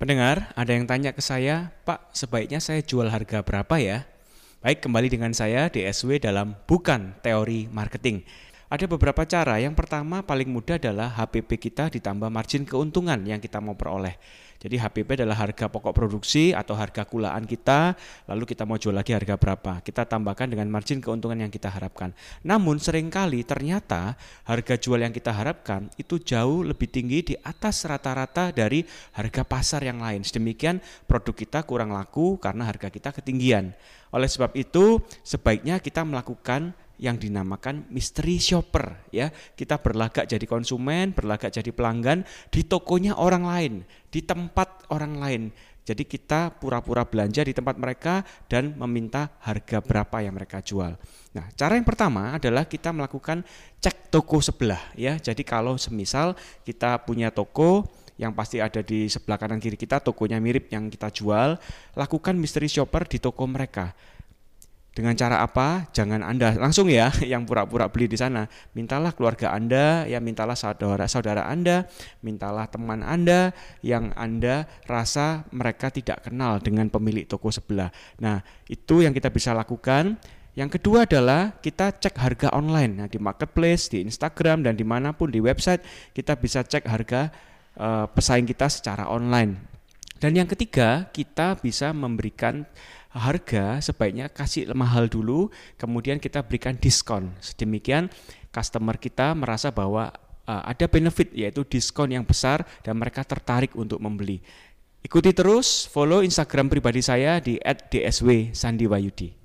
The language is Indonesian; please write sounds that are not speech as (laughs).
Pendengar, ada yang tanya ke saya, Pak, sebaiknya saya jual harga berapa ya? Baik, kembali dengan saya DSW dalam Bukan Teori Marketing. Ada beberapa cara. Yang pertama paling mudah adalah HPP kita ditambah margin keuntungan yang kita mau peroleh. Jadi HPP adalah harga pokok produksi atau harga kulaan kita, lalu kita mau jual lagi harga berapa. Kita tambahkan dengan margin keuntungan yang kita harapkan. Namun sering kali ternyata harga jual yang kita harapkan itu jauh lebih tinggi di atas rata-rata dari harga pasar yang lain. Sedemikian produk kita kurang laku karena harga kita ketinggian. Oleh sebab itu, sebaiknya kita melakukan yang dinamakan mystery shopper ya. Kita berlagak jadi konsumen, berlagak jadi pelanggan di tokonya orang lain, di tempat orang lain. Jadi kita pura-pura belanja di tempat mereka dan meminta harga berapa yang mereka jual. Nah, cara yang pertama adalah kita melakukan cek toko sebelah ya. Jadi kalau semisal kita punya toko yang pasti ada di sebelah kanan kiri kita tokonya mirip yang kita jual, lakukan mystery shopper di toko mereka dengan cara apa? Jangan Anda langsung ya (laughs) yang pura-pura beli di sana. Mintalah keluarga Anda, ya mintalah saudara-saudara Anda, mintalah teman Anda yang Anda rasa mereka tidak kenal dengan pemilik toko sebelah. Nah, itu yang kita bisa lakukan. Yang kedua adalah kita cek harga online. Nah, di marketplace, di Instagram dan di mana pun di website kita bisa cek harga uh, pesaing kita secara online. Dan yang ketiga, kita bisa memberikan harga sebaiknya kasih mahal dulu, kemudian kita berikan diskon. Sedemikian customer kita merasa bahwa uh, ada benefit yaitu diskon yang besar dan mereka tertarik untuk membeli. Ikuti terus, follow Instagram pribadi saya di @dsw Sandiwayudi.